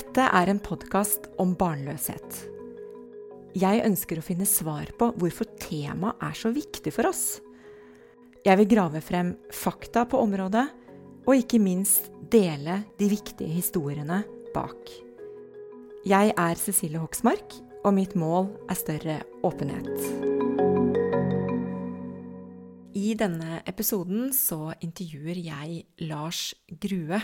Dette er en podkast om barnløshet. Jeg ønsker å finne svar på hvorfor temaet er så viktig for oss. Jeg vil grave frem fakta på området, og ikke minst dele de viktige historiene bak. Jeg er Cecilie Hoksmark, og mitt mål er større åpenhet. I denne episoden så intervjuer jeg Lars Grue.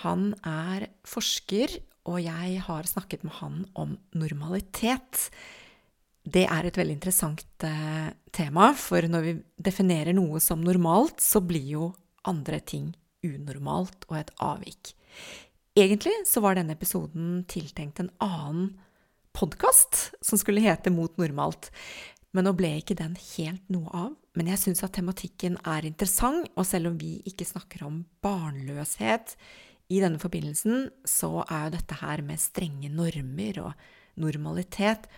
Han er forsker, og jeg har snakket med han om normalitet. Det er et veldig interessant eh, tema, for når vi definerer noe som normalt, så blir jo andre ting unormalt og et avvik. Egentlig så var denne episoden tiltenkt en annen podkast som skulle hete Mot normalt, men nå ble ikke den helt noe av. Men jeg syns at tematikken er interessant, og selv om vi ikke snakker om barnløshet i denne forbindelsen, så er jo dette her med strenge normer og normalitet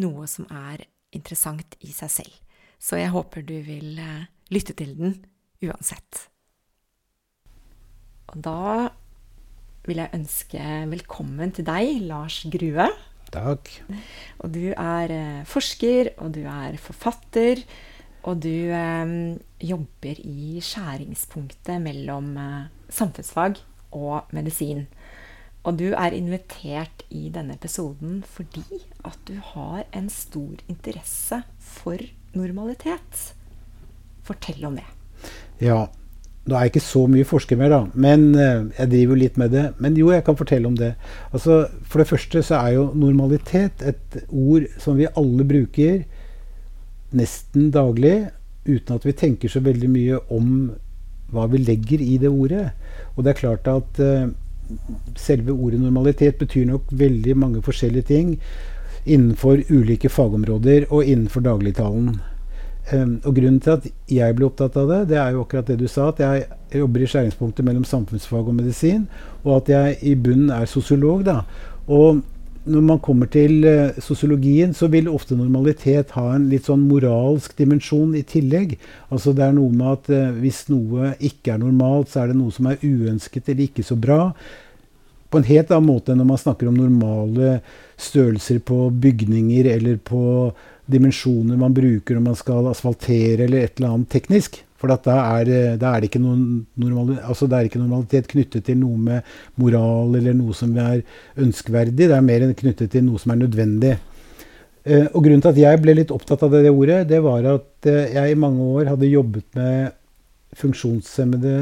noe som er interessant i seg selv. Så jeg håper du vil eh, lytte til den uansett. Og da vil jeg ønske velkommen til deg, Lars Grue. Takk. Og du er eh, forsker, og du er forfatter. Og du eh, jobber i skjæringspunktet mellom eh, samfunnsfag og medisin. Og du er invitert i denne episoden fordi at du har en stor interesse for normalitet. Fortell om det. Ja. Nå er jeg ikke så mye forsker mer, da, men eh, jeg driver jo litt med det. Men jo, jeg kan fortelle om det. Altså, For det første så er jo normalitet et ord som vi alle bruker nesten daglig, uten at vi tenker så veldig mye om hva vi legger i det ordet. Og det er klart at uh, selve ordet normalitet betyr nok veldig mange forskjellige ting innenfor ulike fagområder og innenfor dagligtalen. Um, og Grunnen til at jeg ble opptatt av det, det er jo akkurat det du sa. At jeg jobber i skjæringspunktet mellom samfunnsfag og medisin. Og at jeg i bunnen er sosiolog. da. Og når man kommer til uh, sosiologien, så vil ofte normalitet ha en litt sånn moralsk dimensjon i tillegg. Altså det er noe med at uh, hvis noe ikke er normalt, så er det noe som er uønsket eller ikke så bra. På en helt annen måte enn når man snakker om normale størrelser på bygninger eller på dimensjoner man bruker når man skal asfaltere eller et eller annet teknisk. For da er, da er, det normal, altså det er ikke normalitet knyttet til noe med moral eller noe som er ønskverdig. Det er mer knyttet til noe som er nødvendig. Eh, og Grunnen til at jeg ble litt opptatt av det, det ordet, det var at eh, jeg i mange år hadde jobbet med funksjonshemmede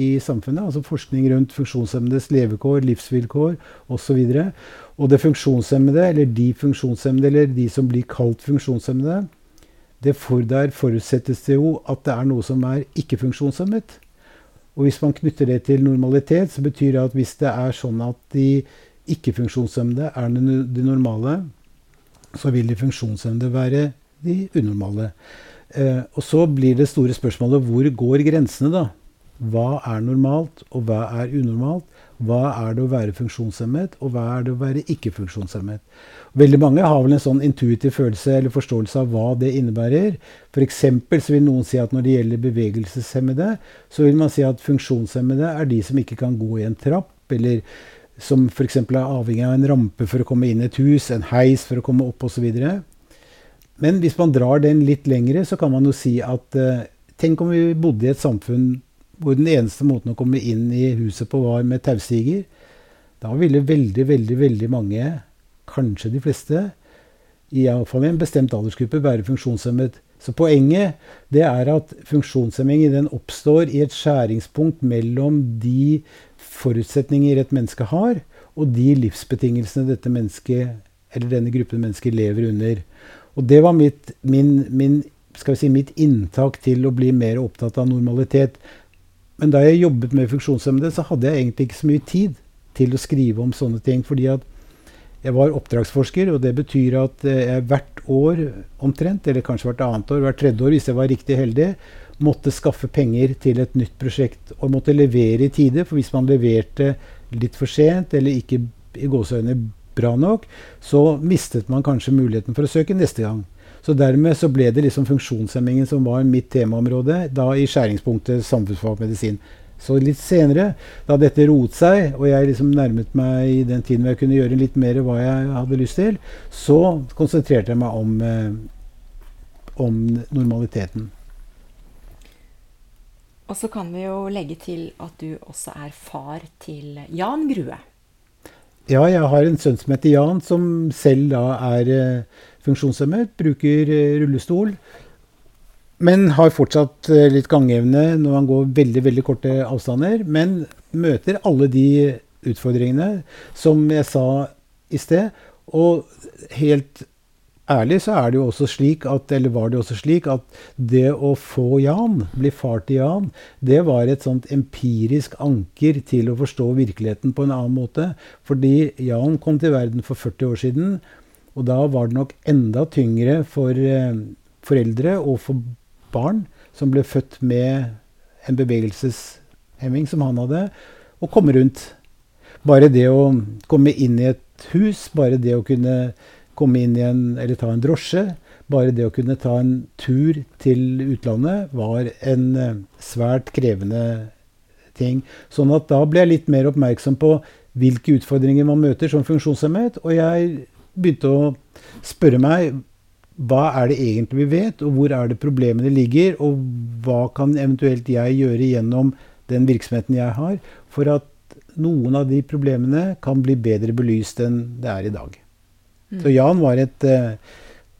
i samfunnet. Altså forskning rundt funksjonshemmedes levekår, livsvilkår osv. Og, og det funksjonshemmede, eller de funksjonshemmede, eller de som blir kalt funksjonshemmede, det for, der forutsettes det jo at det er noe som er ikke-funksjonshemmet. Og hvis man knytter det til normalitet, så betyr det at hvis det er sånn at de ikke-funksjonshemmede er de normale, så vil de funksjonshemmede være de unormale. Eh, og så blir det store spørsmålet hvor går grensene, da? Hva er normalt, og hva er unormalt? Hva er det å være funksjonshemmet, og hva er det å være ikke-funksjonshemmet? Veldig mange har vel en sånn intuitiv følelse eller forståelse av hva det innebærer. F.eks. så vil noen si at når det gjelder bevegelseshemmede, så vil man si at funksjonshemmede er de som ikke kan gå i en trapp, eller som f.eks. er avhengig av en rampe for å komme inn i et hus, en heis for å komme opp osv. Men hvis man drar den litt lengre, så kan man jo si at uh, tenk om vi bodde i et samfunn hvor den eneste måten å komme inn i huset på var med taustiger. Da ville veldig, veldig, veldig mange, kanskje de fleste, iallfall i en bestemt aldersgruppe, være funksjonshemmet. Så poenget det er at funksjonshemming den oppstår i et skjæringspunkt mellom de forutsetninger et menneske har, og de livsbetingelsene dette mennesket, eller denne gruppen mennesker lever under. Og det var mitt, min, min, si, mitt inntak til å bli mer opptatt av normalitet. Men da jeg jobbet med funksjonshemmede, så hadde jeg egentlig ikke så mye tid til å skrive om sånne ting. fordi at jeg var oppdragsforsker, og det betyr at jeg hvert år omtrent, eller kanskje hvert annet år, hvert tredje år hvis jeg var riktig heldig, måtte skaffe penger til et nytt prosjekt. Og måtte levere i tide, for hvis man leverte litt for sent, eller ikke i gåseøyne bra nok, så mistet man kanskje muligheten for å søke neste gang. Så dermed så ble det liksom funksjonshemmingen som var mitt temaområde da i skjæringspunktet samfunnsfag medisin. Så litt senere, da dette roet seg, og jeg liksom nærmet meg i den tiden hvor jeg kunne gjøre litt mer hva jeg hadde lyst til, så konsentrerte jeg meg om, eh, om normaliteten. Og så kan vi jo legge til at du også er far til Jan Grue. Ja, jeg har en sønn som heter Jan, som selv da er eh, funksjonshemmet, bruker eh, rullestol. Men har fortsatt eh, litt gangevne når han går veldig veldig korte avstander. Men møter alle de utfordringene som jeg sa i sted. Og helt ærlig så er det jo også slik at, eller var det også slik at det å få Jan, bli far til Jan, det var et sånt empirisk anker til å forstå virkeligheten på en annen måte. Fordi Jan kom til verden for 40 år siden, og da var det nok enda tyngre for eh, foreldre og for barn som ble født med en bevegelseshemming som han hadde, å komme rundt. Bare det å komme inn i et hus, bare det å kunne komme inn i en, eller ta en drosje, bare det å kunne ta en tur til utlandet, var en eh, svært krevende ting. Sånn at da ble jeg litt mer oppmerksom på hvilke utfordringer man møter som funksjonshemmet. Og jeg begynte å spørre meg hva er det egentlig vi vet, og hvor er det problemene ligger, og hva kan eventuelt jeg gjøre gjennom den virksomheten jeg har, for at noen av de problemene kan bli bedre belyst enn det er i dag. Mm. Så Jan var et eh,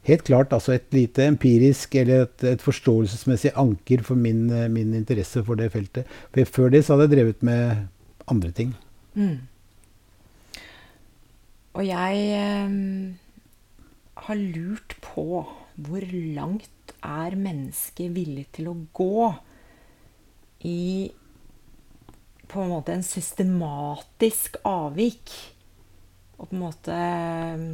helt klart altså et lite empirisk eller et, et forståelsesmessig anker for min, eh, min, interesse for det feltet. For før det så hadde jeg drevet med andre ting. Mm. Og jeg um har lurt på hvor langt er mennesket villig til å gå i på en måte en systematisk avvik. Og på en måte um,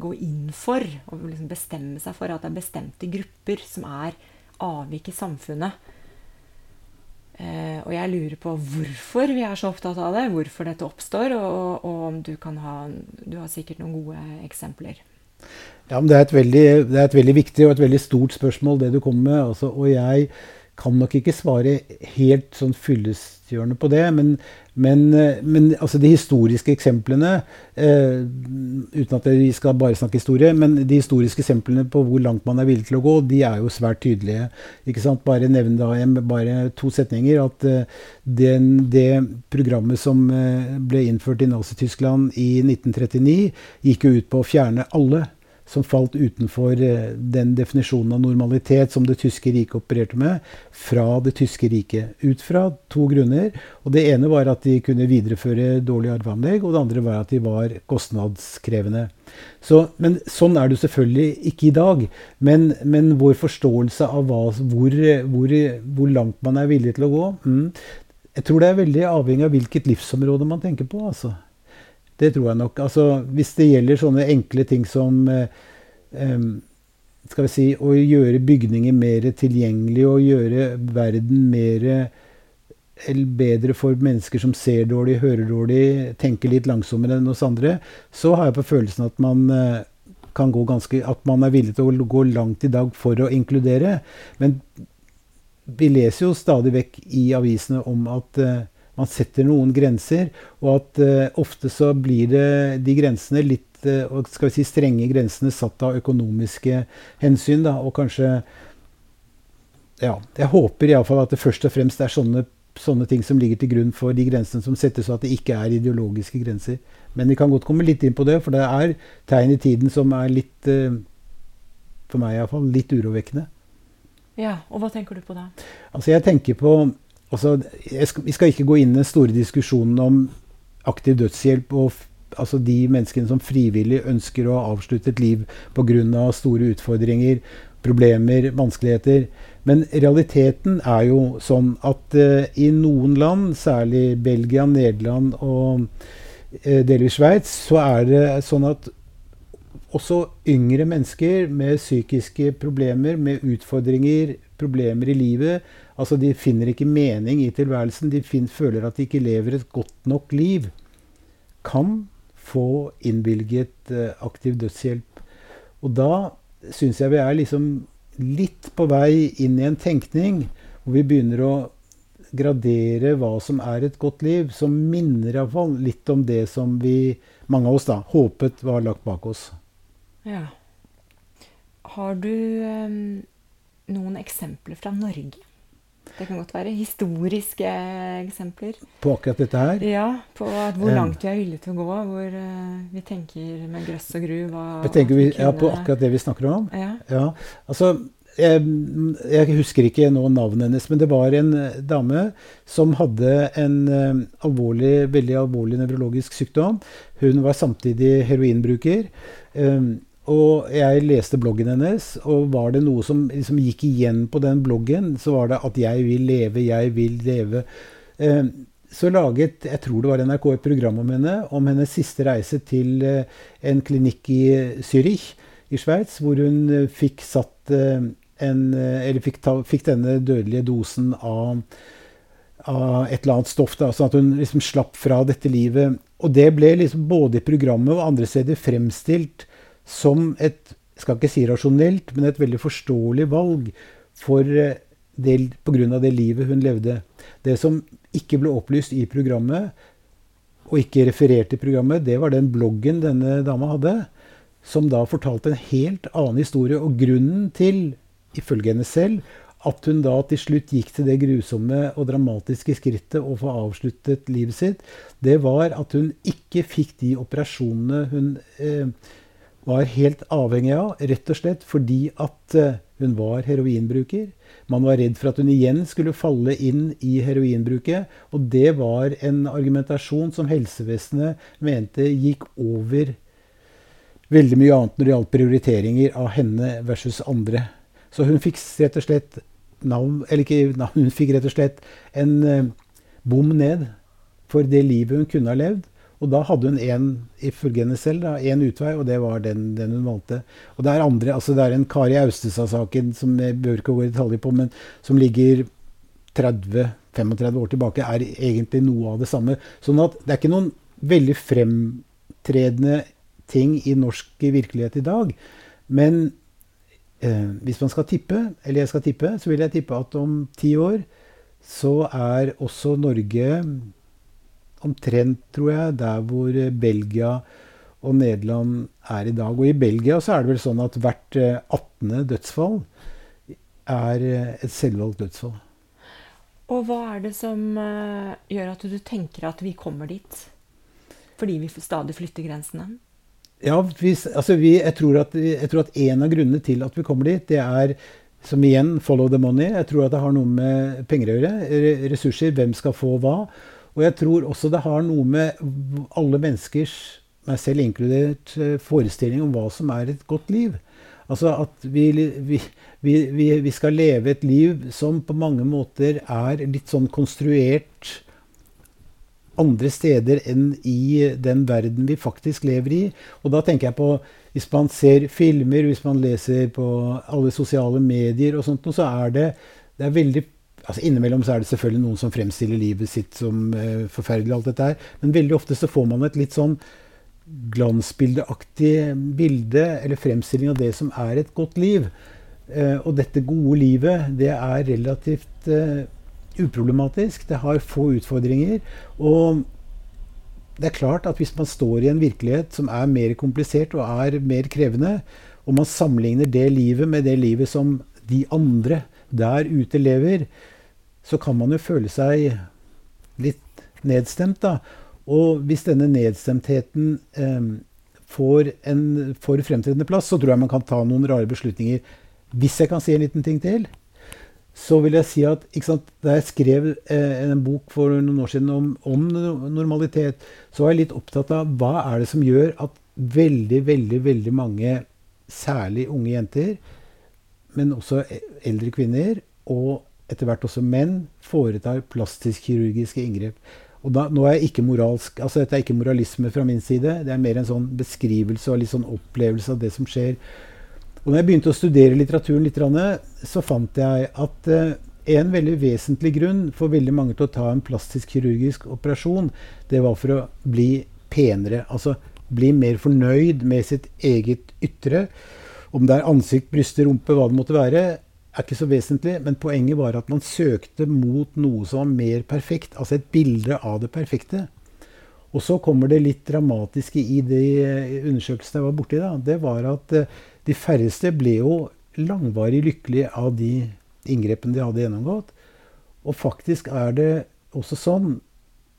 gå inn for og liksom bestemme seg for at det er bestemte grupper som er avvik i samfunnet. Eh, og jeg lurer på hvorfor vi er så opptatt av det, hvorfor dette oppstår, og, og om du kan ha Du har sikkert noen gode eksempler. Ja, men det er, veldig, det er, et veldig, viktig og et veldig stort spørsmål, det du kommer med. Altså, og jeg kan nok ikke svare helt sånn fyllestgjørende på det. Men, men, men altså de historiske eksemplene eh, Uten at vi skal bare snakke historie, men de historiske eksemplene på hvor langt man er villig til å gå, de er jo svært tydelige. Ikke sant? Bare nevn da bare to setninger. At eh, den, det programmet som eh, ble innført i Nazi-Tyskland i 1939, gikk jo ut på å fjerne alle som falt utenfor eh, den definisjonen av normalitet som det tyske riket opererte med, fra det tyske riket. Ut fra to grunner. Og Det ene var at de kunne videreføre dårlig arveanlegg, og det andre var at de var kostnadskrevende. Så, men sånn er det selvfølgelig ikke i dag. Men, men vår forståelse av hva, hvor, hvor, hvor, langt man er villig til å gå mm, Jeg tror det er veldig avhengig av hvilket livsområde man tenker på. altså. Det tror jeg nok. Altså, hvis det gjelder sånne enkle ting som eh, skal vi si, å gjøre bygninger mer tilgjengelige og gjøre verden mer eller bedre for mennesker som ser dårlig, hører dårlig, tenker litt langsommere enn oss andre, så har jeg på følelsen at man eh, kan gå ganske, at man er villig til å gå langt i dag for å inkludere. Men vi leser jo stadig vekk i avisene om at uh, man setter noen grenser, og at uh, ofte så blir det de grensene litt uh, skal vi si strenge grensene satt av økonomiske hensyn. Da, og kanskje Ja, jeg håper iallfall at det først og fremst er sånne, sånne ting som ligger til grunn for de grensene som settes, og at det ikke er ideologiske grenser. Men vi kan godt komme litt inn på det, for det er tegn i tiden som er litt uh, For meg iallfall litt urovekkende. Ja, og hva tenker du på da? Altså jeg tenker på Altså, skal, vi skal ikke gå inn i den store diskusjonen om aktiv dødshjelp og altså de menneskene som frivillig ønsker å avslutte et liv pga. store utfordringer, problemer, vanskeligheter. Men realiteten er jo sånn at uh, i noen land, særlig Belgia, Nederland og uh, delvis Sveits, så er det sånn at også yngre mennesker med psykiske problemer, med utfordringer, problemer i livet, Altså, de finner ikke mening i tilværelsen. De finner, føler at de ikke lever et godt nok liv. Kan få innvilget uh, aktiv dødshjelp. Og da syns jeg vi er liksom litt på vei inn i en tenkning hvor vi begynner å gradere hva som er et godt liv, som minner iallfall litt om det som vi, mange av oss, da, håpet var lagt bak oss. Ja. Har du um, noen eksempler fra Norge? Det kan godt være historiske eksempler. På akkurat dette her? Ja, på hvor langt vi er villige til å gå. Hvor uh, vi tenker med grøss og gru. Hva, vi, ja, på akkurat det vi snakker om? Ja. ja. Altså, jeg, jeg, husker ikke nå navnet hennes, men det var en uh, dame som hadde en uh, alvorlig, veldig alvorlig nevrologisk sykdom. Hun var samtidig heroinbruker. Um, og jeg leste bloggen hennes, og var det noe som liksom gikk igjen på den bloggen, så var det at 'jeg vil leve, jeg vil leve'. Eh, så laget jeg tror det var NRK et program om henne, om hennes siste reise til eh, en klinikk i Zürich i Sveits, hvor hun eh, fikk eh, en fikk, ta, fikk, denne dødelige dosen av, av et eller annet stoff, da, sånn at hun liksom slapp fra dette livet. Og det ble liksom både i programmet og andre steder fremstilt som et skal ikke si rasjonelt, men et veldig forståelig valg for eh, det, pga. det livet hun levde. Det som ikke ble opplyst i programmet, og ikke referert i programmet, det var den bloggen denne dama hadde, som da fortalte en helt annen historie. Og grunnen til, ifølge henne selv, at hun da til slutt gikk til det grusomme og dramatiske skrittet å få avsluttet livet sitt, det var at hun ikke fikk de operasjonene hun eh, var helt avhengig av, rett og slett fordi at eh, hun var heroinbruker. Man var redd for at hun igjen skulle falle inn i heroinbruket. Og det var en argumentasjon som helsevesenet mente gikk over veldig mye annet når det gjaldt prioriteringer av henne versus andre. Så hun fikk rett og slett navn Eller ikke navn, hun fikk rett og slett en eh, bom ned for det livet hun kunne ha levd. Og da hadde hun ifølge henne selv, én utvei, og det var den, den, hun valgte. Og det er andre, altså det er en Kari Austestad-saken som jeg bør ikke gå i detaljer på, men som ligger 30-35 år tilbake, er egentlig noe av det samme. Sånn at det er ikke noen veldig fremtredende ting i norsk virkelighet i dag. Men eh, hvis man skal tippe, eller jeg skal tippe, så vil jeg tippe at om ti år så er også Norge omtrent, tror jeg, der hvor eh, Belgia og Nederland er i dag. Og i Belgia så er det vel sånn at hvert 18. Eh, dødsfall er eh, et selvvalgt dødsfall. Og hva er det som gjør at du tenker at vi kommer dit? Fordi vi stadig flytter grensene? Ja, vi, altså vi, jeg, tror at, jeg, tror at, en av grunnene til at vi kommer dit, det er som igjen follow the money. Jeg tror at det har noe med penger å gjøre. Ressurser. Hvem skal få hva? Og jeg tror også det har noe med alle menneskers, meg selv inkludert, eh, forestilling om hva som er et godt liv. Altså at vi, vi, vi, vi, skal leve et liv som på mange måter er litt sånn konstruert andre steder enn i den verden vi faktisk lever i. Og da tenker jeg på hvis man ser filmer, hvis man leser på alle sosiale medier og sånt, så er det, det er veldig altså Innimellom så er det selvfølgelig noen som fremstiller livet sitt som eh, forferdelig, alt dette her. Men veldig ofte så får man et litt sånn glansbildeaktig bilde eller fremstilling av det som er et godt liv. Eh, og dette gode livet, det er relativt eh, uproblematisk. Det har få utfordringer. Og det er klart at hvis man står i en virkelighet som er mer komplisert og er mer krevende, og man sammenligner det livet med det livet som de andre der ute lever, så kan man jo føle seg litt nedstemt. da. Og hvis denne nedstemtheten eh, får en for fremtredende plass, så tror jeg man kan ta noen rare beslutninger. Hvis jeg kan si en liten ting til, så vil jeg si at sant, da jeg skrev eh, en bok for noen år siden om, om, normalitet, så var jeg litt opptatt av hva er det som gjør at veldig, veldig, veldig mange, særlig unge jenter, men også e-, eldre kvinner og etter hvert også menn, foretar plastisk-kirurgiske inngrep. Og da, nå er jeg ikke moralsk, altså Dette er ikke moralisme fra min side. Det er mer en sånn beskrivelse og litt sånn opplevelse av det som skjer. Og når jeg begynte å studere litteraturen litt, så fant jeg at eh, en veldig vesentlig grunn for veldig mange til å ta en plastisk-kirurgisk operasjon, det var for å bli penere. Altså bli mer fornøyd med sitt eget ytre. Om det er ansikt, bryster, rumpe, hva det måtte være er ikke så vesentlig, men poenget var at man søkte mot noe som var mer perfekt. Altså et bilde av det perfekte. Og så kommer det litt dramatiske i de undersøkelsene jeg var borti. da, Det var at eh, de færreste ble jo langvarig lykkelige av de inngrepene de hadde gjennomgått. Og faktisk er det også sånn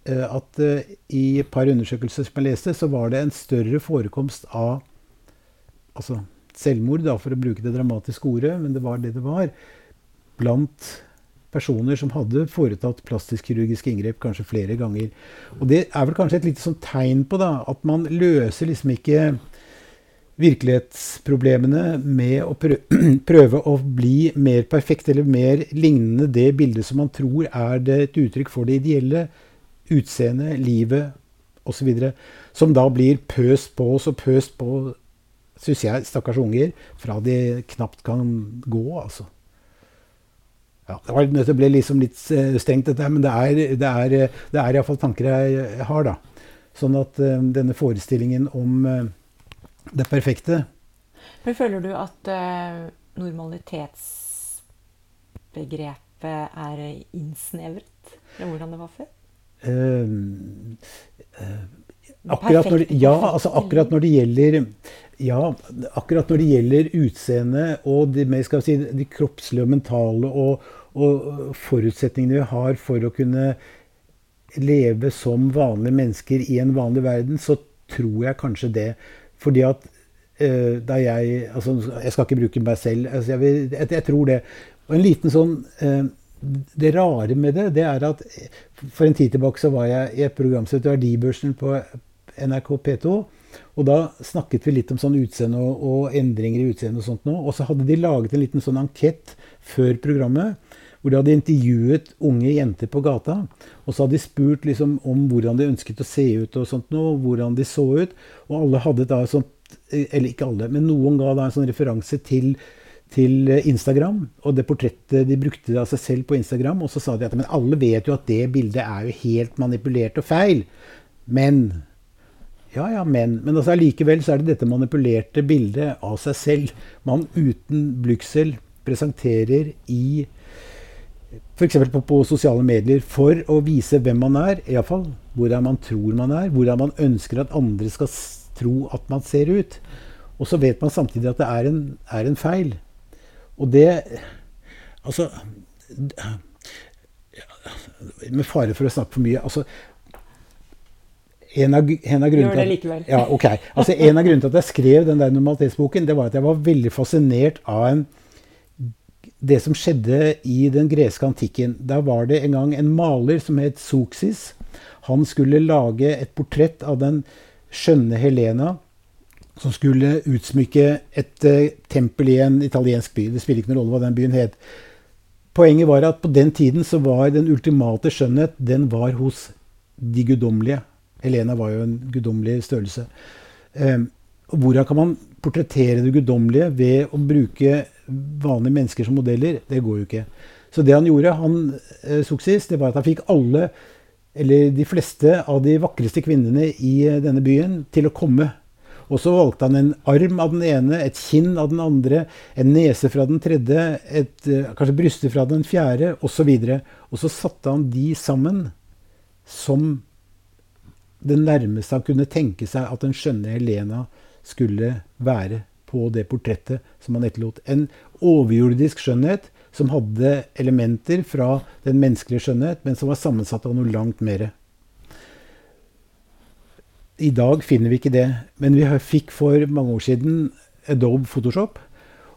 eh, at eh, i et par undersøkelser som jeg leste, så var det en større forekomst av altså selvmord, da, for å bruke det dramatiske ordet, men det var det det var, blant personer som hadde foretatt plastisk-kirurgiske inngrep kanskje flere ganger. Og det er vel kanskje et lite sånn tegn på da, at man løser liksom ikke virkelighetsproblemene med å prøve å bli mer perfekt eller mer lignende det bildet som man tror er et uttrykk for det ideelle utseendet, livet osv. Som da blir pøst på oss og pøst på syns jeg, stakkars unger, fra de knapt kan gå, altså. Ja, det, var, det ble liksom litt eh, strengt, dette, men det er, det er, det er iallfall tanker jeg har, da. Sånn at uh, denne forestillingen om uh, det perfekte Men føler du at uh, normalitetsbegrepet er innsnevret? fra hvordan det var før? akkurat når, ja, altså akkurat når det gjelder ja, akkurat når det gjelder utseende og de, si, de kroppslige og mentale og, og, forutsetningene vi har for å kunne leve som vanlige mennesker i en vanlig verden, så tror jeg kanskje det. Fordi at uh, da jeg altså, Jeg skal ikke bruke meg selv. Altså, jeg, jeg, jeg, tror det. Og en liten sånn uh, Det rare med det, det er at for en tid tilbake så var jeg i et program som heter Verdibørsen på NRK P2. Og da snakket vi litt om sånn utseende og, og endringer i utseendet og sånt nå. Og så hadde de laget en liten sånn ankett før programmet. Hvor de hadde intervjuet unge jenter på gata. Og så hadde de spurt liksom om hvordan de ønsket å se ut og sånt noe. Hvordan de så ut. Og alle hadde da sånt Eller ikke alle, men noen ga da en sånn referanse til til Instagram, og det portrettet de brukte av seg selv på Instagram. Og så sa de at men alle vet jo at det bildet er jo helt manipulert og feil. Men ja, ja, men. Men altså, så er det dette manipulerte bildet av seg selv man uten blygsel presenterer i F.eks. På, på sosiale medier for å vise hvem man er, iallfall hvordan man tror man er, hvordan man ønsker at andre skal tro at man ser ut. Og så vet man samtidig at det er en, er en feil. Og det Altså Med fare for å snakke for mye altså, en av, en av Gjør det likevel. Ja, ok. Altså, en av grunnene til at jeg skrev den der normalitetsboken, det var at jeg var veldig fascinert av en, det som skjedde i den greske antikken. Der var det en gang en maler som het Soxis. Han skulle lage et portrett av den skjønne Helena, som skulle utsmykke et uh, tempel i en italiensk by. Det spiller ikke noen rolle hva den byen het. Poenget var at på den tiden så var den ultimate skjønnhet den var hos de guddommelige. Helena var jo en guddommelig størrelse. Eh, hvordan kan man portrettere det guddommelige ved å bruke vanlige mennesker som modeller? Det går jo ikke. Så det han gjorde, han eh, sukses, det var at han fikk alle, eller de fleste av de vakreste kvinnene i eh, denne byen til å komme. Og så valgte han en arm av den ene, et kinn av den andre, en nese fra den tredje, et, eh, kanskje bryster fra den fjerde, osv. Og, så og så satte han de sammen som det nærmeste han kunne tenke seg at den skjønne Helena skulle være på det portrettet som han etterlot. En overjordisk skjønnhet som hadde elementer fra den menneskelige skjønnhet, men som var sammensatt av noe langt mer. I dag finner vi ikke det, men vi fikk for mange år siden Adobe Photoshop.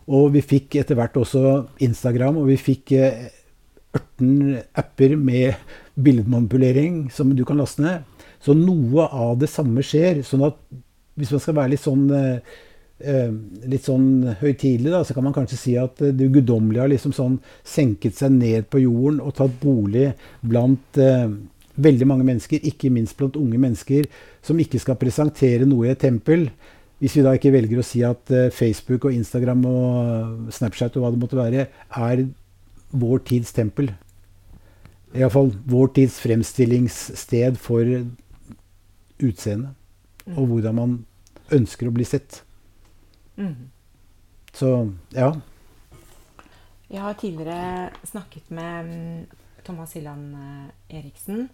Og vi fikk etter hvert også Instagram, og vi fikk 18 eh, apper med billedmanipulering som du kan laste ned. Så noe av det samme skjer. sånn at hvis man skal være litt sånn eh, eh litt sånn høytidelig, så kan man kanskje si at eh, det guddommelige har liksom sånn senket seg ned på jorden og tatt bolig blant eh, veldig mange mennesker, ikke minst blant unge mennesker, som ikke skal presentere noe i et tempel. Hvis vi da ikke velger å si at eh, Facebook og Instagram og Snapchat og hva det måtte være, er vår tids tempel. Iallfall vår tids fremstillingssted for utseende. Mm. Og hvordan man ønsker å bli sett. Mm. Så ja. Jeg har tidligere snakket med mm, Thomas Hilland eh, Eriksen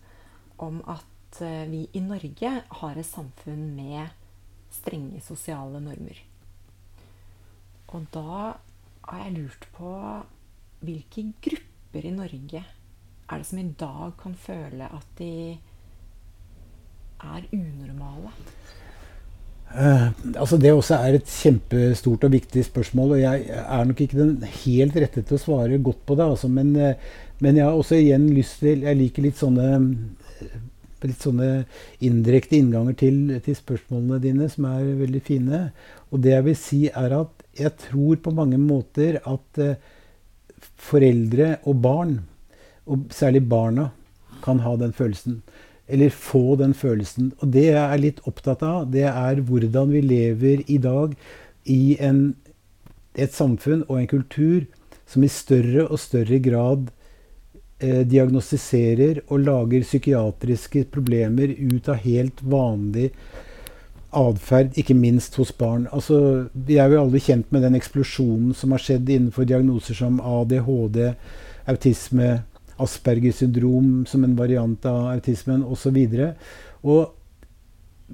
om at eh, vi i Norge har et samfunn med strenge sosiale normer. Og da har jeg lurt på hvilke grupper i Norge er det som i dag kan føle at de er unormale? Uh, altså Det også er et kjempestort og viktig spørsmål. og Jeg er nok ikke den helt rette til å svare godt på det. Altså, men, uh, men, jeg har også igjen lyst til Jeg liker litt sånne litt sånne indirekte innganger til, til, spørsmålene dine, som er veldig fine. Og det jeg vil si, er at jeg tror på mange måter at uh, foreldre og barn, og særlig barna, kan ha den følelsen eller få den følelsen. Og det jeg er litt opptatt av, det er hvordan vi lever i dag i en, et samfunn og en kultur som i større og større grad eh, diagnostiserer og lager psykiatriske problemer ut av helt vanlig atferd, ikke minst hos barn. Altså, vi er jo alle kjent med den eksplosjonen som har skjedd innenfor diagnoser som ADHD, autisme, Aspergers syndrom som en variant av autismen osv.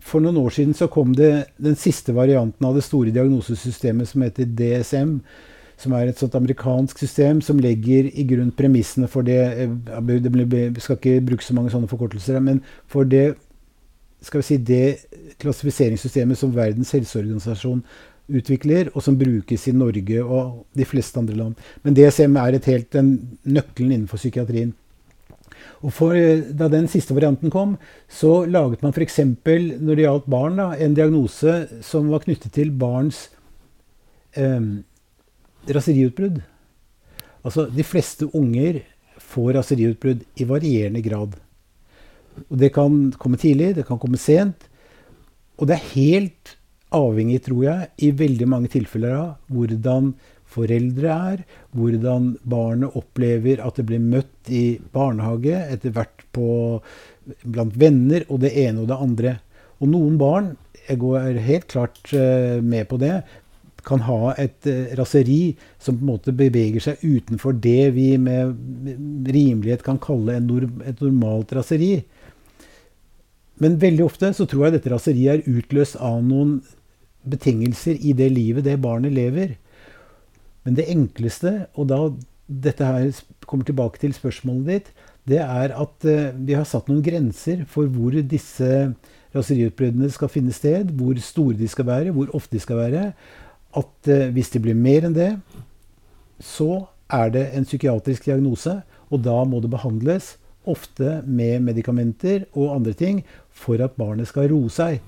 For noen år siden så kom det den siste varianten av det store diagnosesystemet som heter DSM. Som er et sånt amerikansk system som legger i grunn premissene for det Vi skal ikke bruke så mange sånne forkortelser, men for det skal vi si, det klassifiseringssystemet som Verdens helseorganisasjon utvikler, og som brukes i Norge og de fleste andre land. Men DSM er et helt den nøkkelen innenfor psykiatrien. Og for, Da den siste varianten kom, så laget man f.eks. når det gjaldt barn, da, en diagnose som var knyttet til barns eh, raseriutbrudd. Altså, de fleste unger får raseriutbrudd i varierende grad. Og Det kan komme tidlig, det kan komme sent. Og det er helt avhengig, tror jeg, i veldig mange tilfeller av hvordan foreldre er, hvordan barnet opplever at det blir møtt i barnehage, etter hvert på, blant venner, og det ene og det andre. Og noen barn, jeg går helt klart uh, med på det, kan ha et uh, raseri som på en måte beveger seg utenfor det vi med rimelighet kan kalle et normalt raseri. Men veldig ofte så tror jeg dette raseriet er utløst av noen betingelser i det livet det barnet lever. Men det enkleste, og da dette her kommer tilbake til spørsmålet ditt, det er at uh, vi har satt noen grenser for hvor disse raseriutbruddene skal finne sted, hvor store de skal være, hvor ofte de skal være. At uh, hvis det blir mer enn det, så er det en psykiatrisk diagnose, og da må det behandles, ofte med medikamenter og andre ting, for at barnet skal roe seg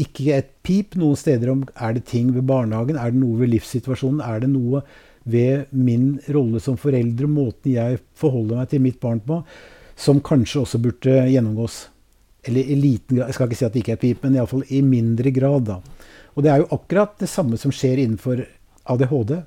ikke et pip noen steder om er det ting ved barnehagen, er det noe ved livssituasjonen, er det noe ved min rolle som forelder, måten jeg forholder meg til mitt barn på, som kanskje også burde gjennomgås. Eller i liten grad, Jeg skal ikke si at det ikke er pip, men iallfall i mindre grad. da. Og det er jo akkurat det samme som skjer innenfor ADHD.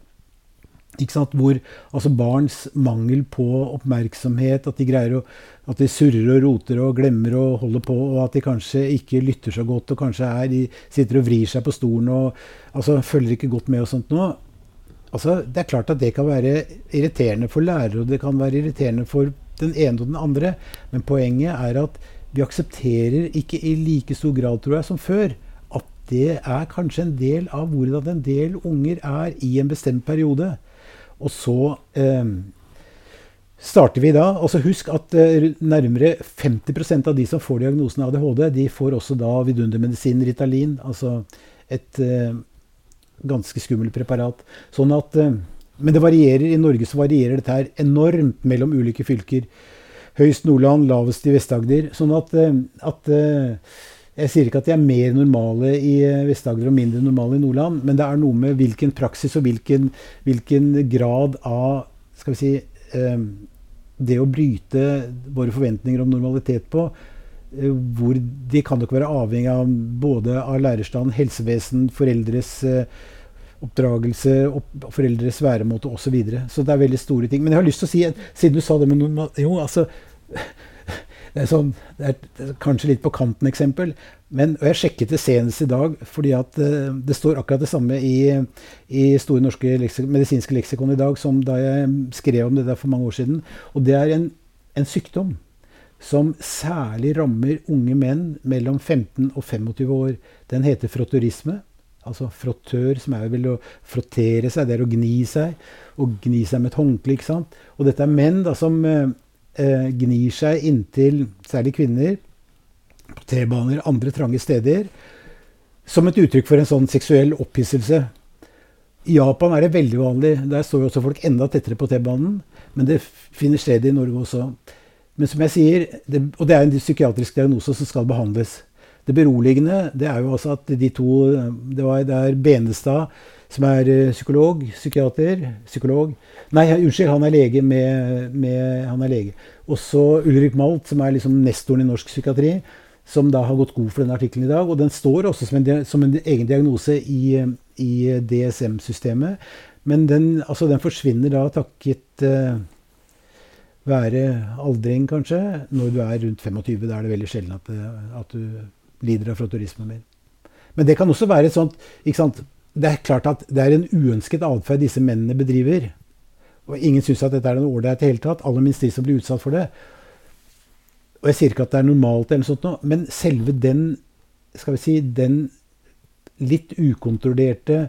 Hvor altså barns mangel på oppmerksomhet, at de greier å at de surrer og roter og glemmer å holde på, og at de kanskje ikke lytter så godt og kanskje er, de sitter og vrir seg på stolen og altså, følger ikke godt med og sånt noe. Altså, det er klart at det kan være irriterende for lærere, og det kan være irriterende for den ene og den andre, men poenget er at vi aksepterer ikke i like stor grad, tror jeg, som før, at det er kanskje en del av hvordan en del unger er i en bestemt periode. Og så eh, starter vi da. Og så husk at eh, nærmere 50% av de som får diagnosen ADHD, de får også da vidundermedisin Ritalin. Altså et eh, ganske skummelt preparat. Sånn at eh, Men det varierer. I Norge så varierer dette her enormt mellom ulike fylker. Høyst Nordland, lavest i Vest-Agder. Sånn at, eh, at eh, jeg sier ikke at de er mer normale i eh, Vest-Agder og mindre normale i Nordland, men det er noe med hvilken praksis og hvilken, hvilken grad av skal vi si, eh, det å bryte våre forventninger om normalitet på. Eh, hvor de kan nok være avhengig av både av lærerstand, helsevesen, foreldres oppdragelse, opp, foreldres væremåte osv. Så, videre. så det er veldig store ting. Men jeg har lyst til å si, siden du sa det med normal... Jo, altså det er, sånn, det er kanskje litt på kanten-eksempel. Men, og jeg sjekket det senest i dag, fordi at uh, det står akkurat det samme i, i Store norske leksik medisinske leksikon i dag som da jeg skrev om det der for mange år siden. Og det er en, en sykdom som særlig rammer unge menn mellom 15 og 25 år. Den heter frotturisme. Altså frottør, som er vel å frottere seg, det er å gni seg. Og gni seg med et håndkle. ikke sant? Og dette er menn da, som eh, eh, gnir seg inntil særlig kvinner på T-baner, andre trange steder, som et uttrykk for en sånn seksuell opphisselse. I Japan er det veldig vanlig. Der står jo også folk enda tettere på T-banen. Men det finner sted i Norge også. Men som jeg sier, det, og det er en psykiatrisk diagnose som skal behandles. Det beroligende det er jo også at de to Det, var, det er Benestad som er eh, psykolog, psykiater, psykolog. Nei, unnskyld, han er lege med, med Han er lege. Også Ulrik Malt, som er liksom nestoren i norsk psykiatri, som da har gått god for denne artikkelen i dag. Og den står også som en, som en egen diagnose i, i DSM-systemet. Men den, altså den, forsvinner da takket uh, være aldring, kanskje. Når du er rundt 25, da er det veldig sjelden at, at du lider av frotorismen min. Men det kan også være et sånt ikke sant, det er klart at det er en uønsket atferd disse mennene bedriver. Og ingen syns at dette er noe ålreit i det hele tatt. Aller minst de som blir utsatt for det. Og jeg sier ikke at det er normalt, eller sånt noe, men selve den skal vi si, den litt ukontrollerte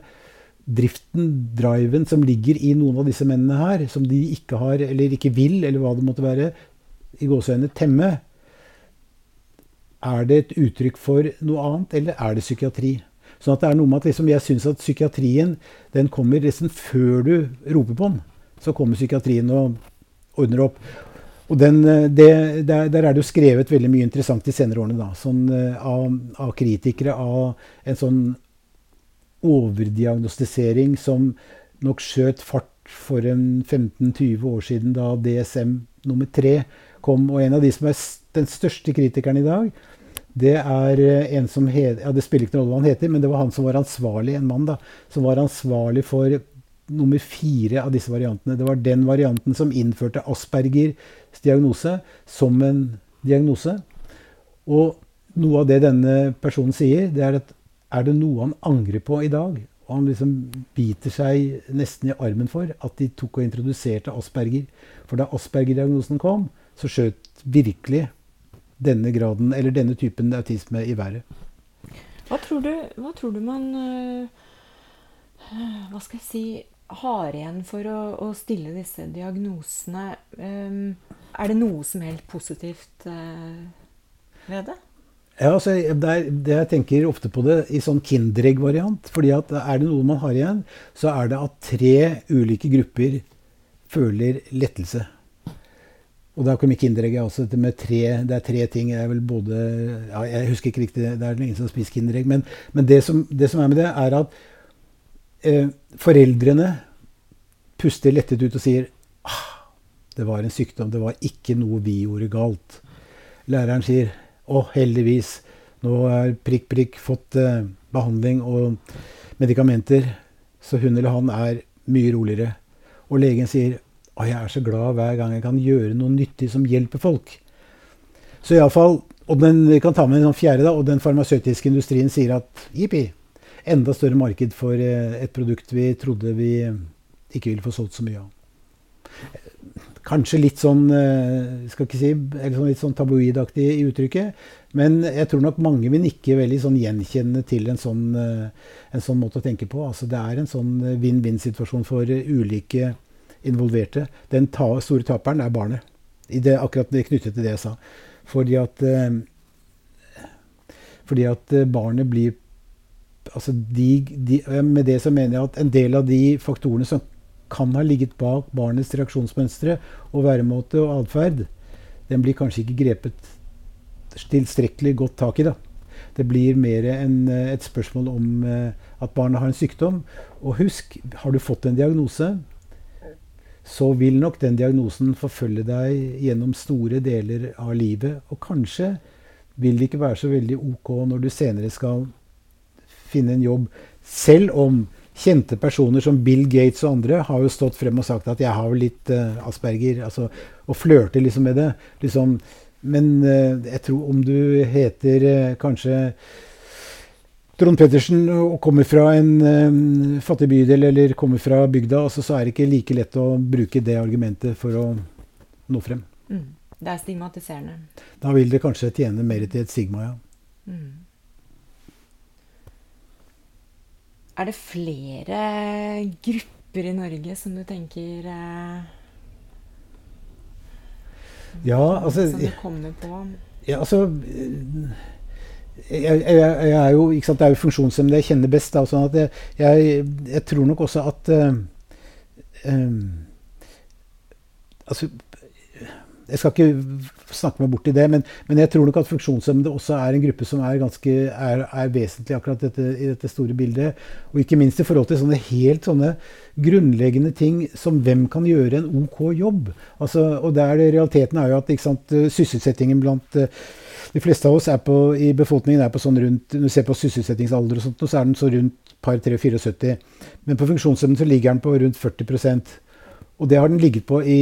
driften, driven, som ligger i noen av disse mennene her, som de ikke har, eller ikke vil, eller hva det måtte være, i gåseøynene temme, er det et uttrykk for noe annet, eller er det psykiatri? Sånn at det er noe med at liksom, Jeg syns at psykiatrien den kommer nesten før du roper på den. Så kommer psykiatrien og ordner opp. Og den, eh, det, der, der, er det jo skrevet veldig mye interessant de senere årene. da, sånn, uh, av, av, kritikere av en sånn overdiagnostisering som nok skjøt fart for en 15-20 år siden, da DSM nummer tre kom. Og en av de som er den største kritikeren i dag, det er eh, en som het, ja, Det spiller ikke noen rolle hva han heter, men det var han som var ansvarlig, en mann, da, som var ansvarlig for nummer fire av disse variantene. Det var den varianten som innførte Aspergers diagnose som en diagnose. Og noe av det denne personen sier, det er at er det noe han angrer på i dag? Og han liksom biter seg nesten i armen for at de tok og introduserte Asperger. For da Asperger-diagnosen kom, så skjøt virkelig denne graden, eller denne typen autisme i været. Hva tror du, hva tror du man øh, Hva skal jeg si har igjen for å, å stille disse diagnosene? Um, er det noe som er helt positivt uh, ved det? Ja, altså, det, er, det Jeg tenker ofte på det i sånn Kinderegg-variant. fordi at Er det noe man har igjen, så er det at tre ulike grupper føler lettelse. Og da kommer Kinderegget også med tre Det er tre ting. Jeg, er både ja, Jeg husker ikke riktig, det er ingen som har spist Kinderegg. Men, men det, som, det, som, er med det, er at eh, foreldrene puster lettet ut og sier ah, det var en sykdom, det var ikke noe vi gjorde galt. Læreren sier å, heldigvis, nå har prikk, prikk fått eh, behandling og medikamenter, så hun eller han er mye roligere. Og legen sier og jeg er så glad hver gang jeg kan gjøre noe nyttig som hjelper folk. Så iallfall Og den, vi kan ta med en sånn fjerde, da, og den farmasøytiske industrien sier at jippi, enda større marked for eh, et produkt vi trodde vi ikke ville få solgt så mye av. Kanskje litt sånn eh, skal ikke si, sånn litt sånn tabloidaktig i uttrykket. Men jeg tror nok mange vil nikke veldig sånn gjenkjennende til en sånn, eh, en sånn måte å tenke på. Altså det er en sånn vinn-vinn-situasjon for ulike involverte. Den ta, store taperen er barnet. I det, akkurat det knyttet til det jeg sa. Fordi at, eh, fordi at eh, barnet blir altså de, de, Med det så mener jeg at en del av de faktorene som kan ha ligget bak barnets reaksjonsmønstre og væremåte og atferd, den blir kanskje ikke grepet tilstrekkelig godt tak i. da. Det blir mer en, eh, et spørsmål om at barnet har en sykdom. Og husk, har du fått en diagnose, så vil nok den diagnosen forfølge deg gjennom store deler av livet. Og kanskje vil det ikke være så veldig ok når du senere skal finne en jobb. Selv om kjente personer som Bill Gates og andre har jo stått frem og sagt at 'jeg har vel litt uh, asperger', altså, og flørter liksom med det. Liksom, men uh, jeg tror om du heter uh, kanskje Trond Pettersen og kommer fra en um, fattig bydel eller kommer fra bygda, altså, så er det ikke like lett å bruke det argumentet for å nå frem. Mm. Det er stigmatiserende. Da vil det kanskje tjene mer til et stigma, ja. Mm. Er det flere grupper i Norge som du tenker eh, Ja, altså Som du kommer på? Ja, altså jeg, jeg, jeg, er jo, ikke sant, Det er jo funksjonshemmede jeg kjenner best. Da, sånn jeg, jeg, tror nok også at uh, um, altså, Jeg skal ikke snakke meg bort i det, men, men, jeg tror nok at funksjonshemmede også er en gruppe som er, ganske, er, er vesentlig akkurat dette, i dette store bildet. Og ikke minst i forhold til sånne helt sånne grunnleggende ting som hvem kan gjøre en OK jobb. Altså, og der Realiteten er jo at sant, sysselsettingen blant uh, de fleste av oss på, i befolkningen er på sånn rundt Når du ser på sysselsettingsalder, og sånt, så er den så rundt par 3-74. Men på funksjonshemmede så ligger den på rundt 40% Og det har den ligget på i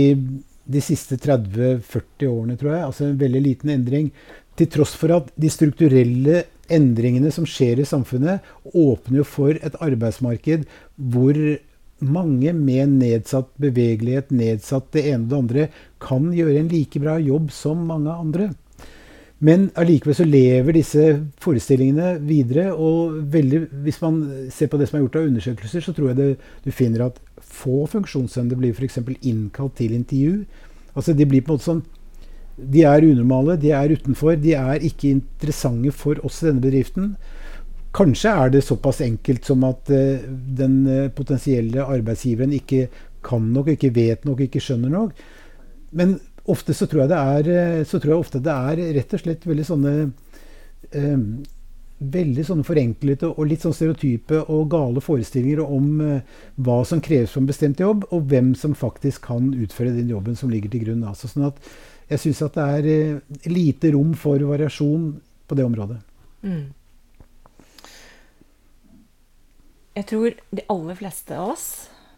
de siste 30-40 årene, tror jeg. Altså en veldig liten endring. Til tross for at de strukturelle endringene som skjer i samfunnet, åpner jo for et arbeidsmarked hvor mange med nedsatt bevegelighet, nedsatt det ene og det andre, kan gjøre en like bra jobb som mange andre. Men allikevel så lever disse forestillingene videre. Og veldig, hvis man ser på det som er gjort av undersøkelser, så tror jeg det, du finner at få funksjonshemmede blir f.eks. innkalt til intervju. Altså De blir på en måte sånn De er unormale, de er utenfor. De er ikke interessante for oss i denne bedriften. Kanskje er det såpass enkelt som at uh, den uh, potensielle arbeidsgiveren ikke kan nok, ikke vet nok, ikke skjønner nok. Men ofte så tror jeg det er, eh, så tror jeg ofte det er rett og slett veldig sånne eh, Veldig sånne forenklede og litt sånn stereotype og gale forestillinger om eh, hva som kreves for en bestemt jobb, og hvem som faktisk kan utføre den jobben som ligger til grunn. Altså, sånn at jeg syns at det er eh, lite rom for variasjon på det området. Mm. Jeg tror de aller fleste av oss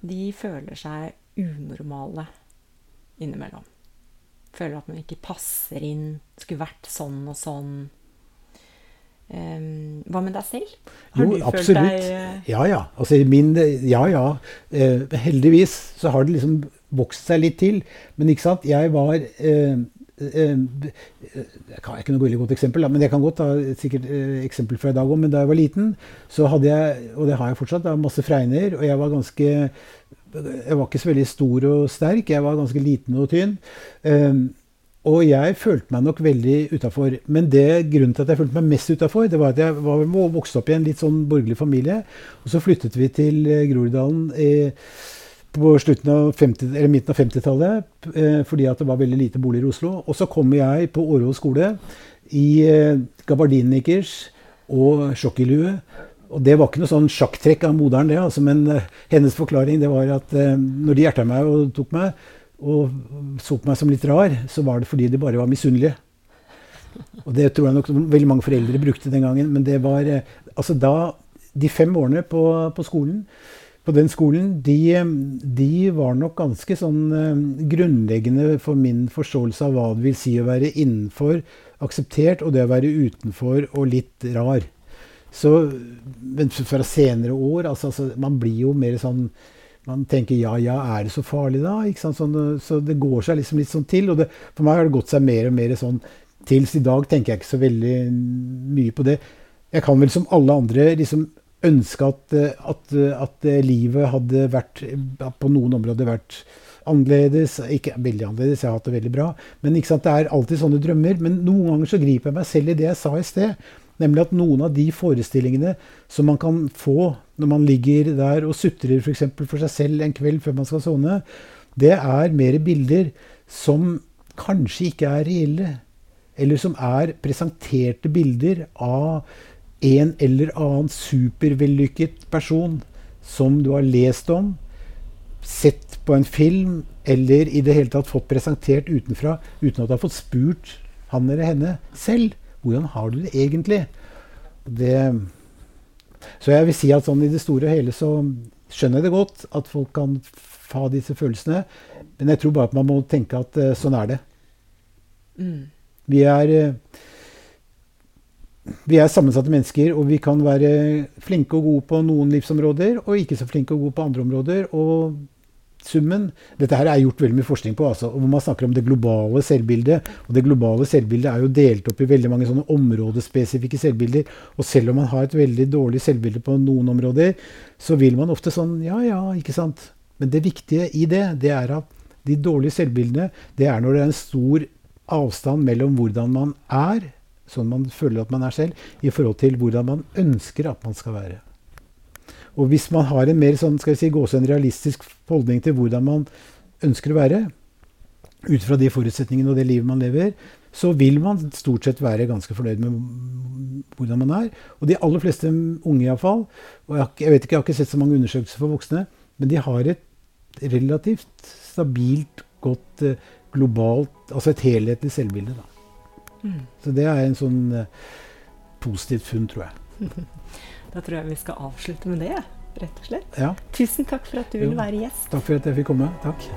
de føler seg unormale innimellom. Føler at man ikke passer inn. Skulle vært sånn og sånn. Um, hva med deg selv? Har jo, du absolutt. følt deg uh... Ja, ja. Altså, min, ja, ja. Uh, heldigvis så har det liksom vokst seg litt til. Men ikke sant, jeg var uh, jeg kan ikke noe veldig godt eksempel, men jeg kan godt ta et sikkert eksempel fra i dag òg. Men da jeg var liten, så hadde jeg, og det har jeg fortsatt, masse fregner. Og jeg var ganske jeg var ikke så veldig stor og sterk. Jeg var ganske liten og tynn. Um, og jeg følte meg nok veldig utafor. Men det, grunnen til at jeg følte meg mest utafor, var at jeg var vokste opp i en litt sånn borgerlig familie. Og så flyttet vi til eh, Groruddalen på slutten av 50, eller midten av 50-tallet eh, fordi at det var veldig lite boliger i Oslo. Og så kom jeg på Årvoll skole i gabardinikers og sjokkelue og det var ikke noe sånn sjakktrekk av moderen, det. Altså, men uh, hennes forklaring det var at uh, når de hjerta meg og tok meg, og så på meg som litt rar, så var det fordi de bare var misunnelige. Og det tror jeg nok veldig mange foreldre brukte den gangen. Men det var uh, altså da De fem årene på, på skolen på den skolen, de, de, var nok ganske sånn grunnleggende for min forståelse av hva det vil si å være innenfor, akseptert, og det å være utenfor og litt rar. Så, men fra senere år altså, altså, Man blir jo mer sånn man tenker ja, ja, er det så farlig da? Sånn, så det går seg liksom litt sånn til. Og det, for meg har det gått seg mer og mer sånn til. Så i dag tenker jeg ikke så veldig mye på det. Jeg kan vel som alle andre liksom ønske at, at, at livet hadde vært på noen områder vært annerledes. Ikke veldig annerledes, jeg har hatt det veldig bra. Men det er alltid sånne drømmer. Men noen ganger så griper jeg meg selv i det jeg sa i sted. Nemlig at noen av de forestillingene som man kan få når man ligger der og sutrer f.eks. For, for seg selv en kveld før man skal sone, det er mer bilder som kanskje ikke er reelle. Eller som er presenterte bilder av en eller annen supervellykket person som du har lest om, sett på en film, eller i det hele tatt fått presentert utenfra uten at du har fått spurt han eller henne selv. Hvordan har du det egentlig? Det, så jeg vil si at sånn i det store og hele så skjønner jeg det godt at folk kan ha disse følelsene. Men jeg tror bare at man må tenke at uh, sånn er det. Mm. Vi er, uh, vi er sammensatte mennesker, og vi kan være flinke og gode på noen livsområder, og ikke så flinke og gode på andre områder. og summen Dette her er gjort veldig mye forskning på, altså, hvor man snakker om det globale selvbildet. Og det globale selvbildet er jo delt opp i veldig mange sånne områdespesifikke selvbilder. Og selv om man har et veldig dårlig selvbilde på noen områder, så vil man ofte sånn Ja, ja, ikke sant. Men det viktige i det, det er at de dårlige selvbildene, det er når det er en stor avstand mellom hvordan man er, sånn man føler at man er selv, i forhold til hvordan man ønsker at man skal være. Og hvis man har en mer sånn, skal vi si, gåse en realistisk holdning til hvordan man ønsker å være, ut fra de forutsetningene og det livet man lever, så vil man stort sett være ganske fornøyd med hvordan man er. Og de aller fleste unge iallfall, og jeg, jeg vet ikke, jeg har ikke sett så mange undersøkelser for voksne, men de har et relativt stabilt, godt eh, globalt Altså et helhetlig selvbilde. Da. Mm. Så det er en sånn uh, positivt funn, tror jeg. da tror jeg vi skal avslutte med det, rett og slett. Ja. Tusen takk for at du ville være gjest. Takk for at jeg fikk komme. Takk.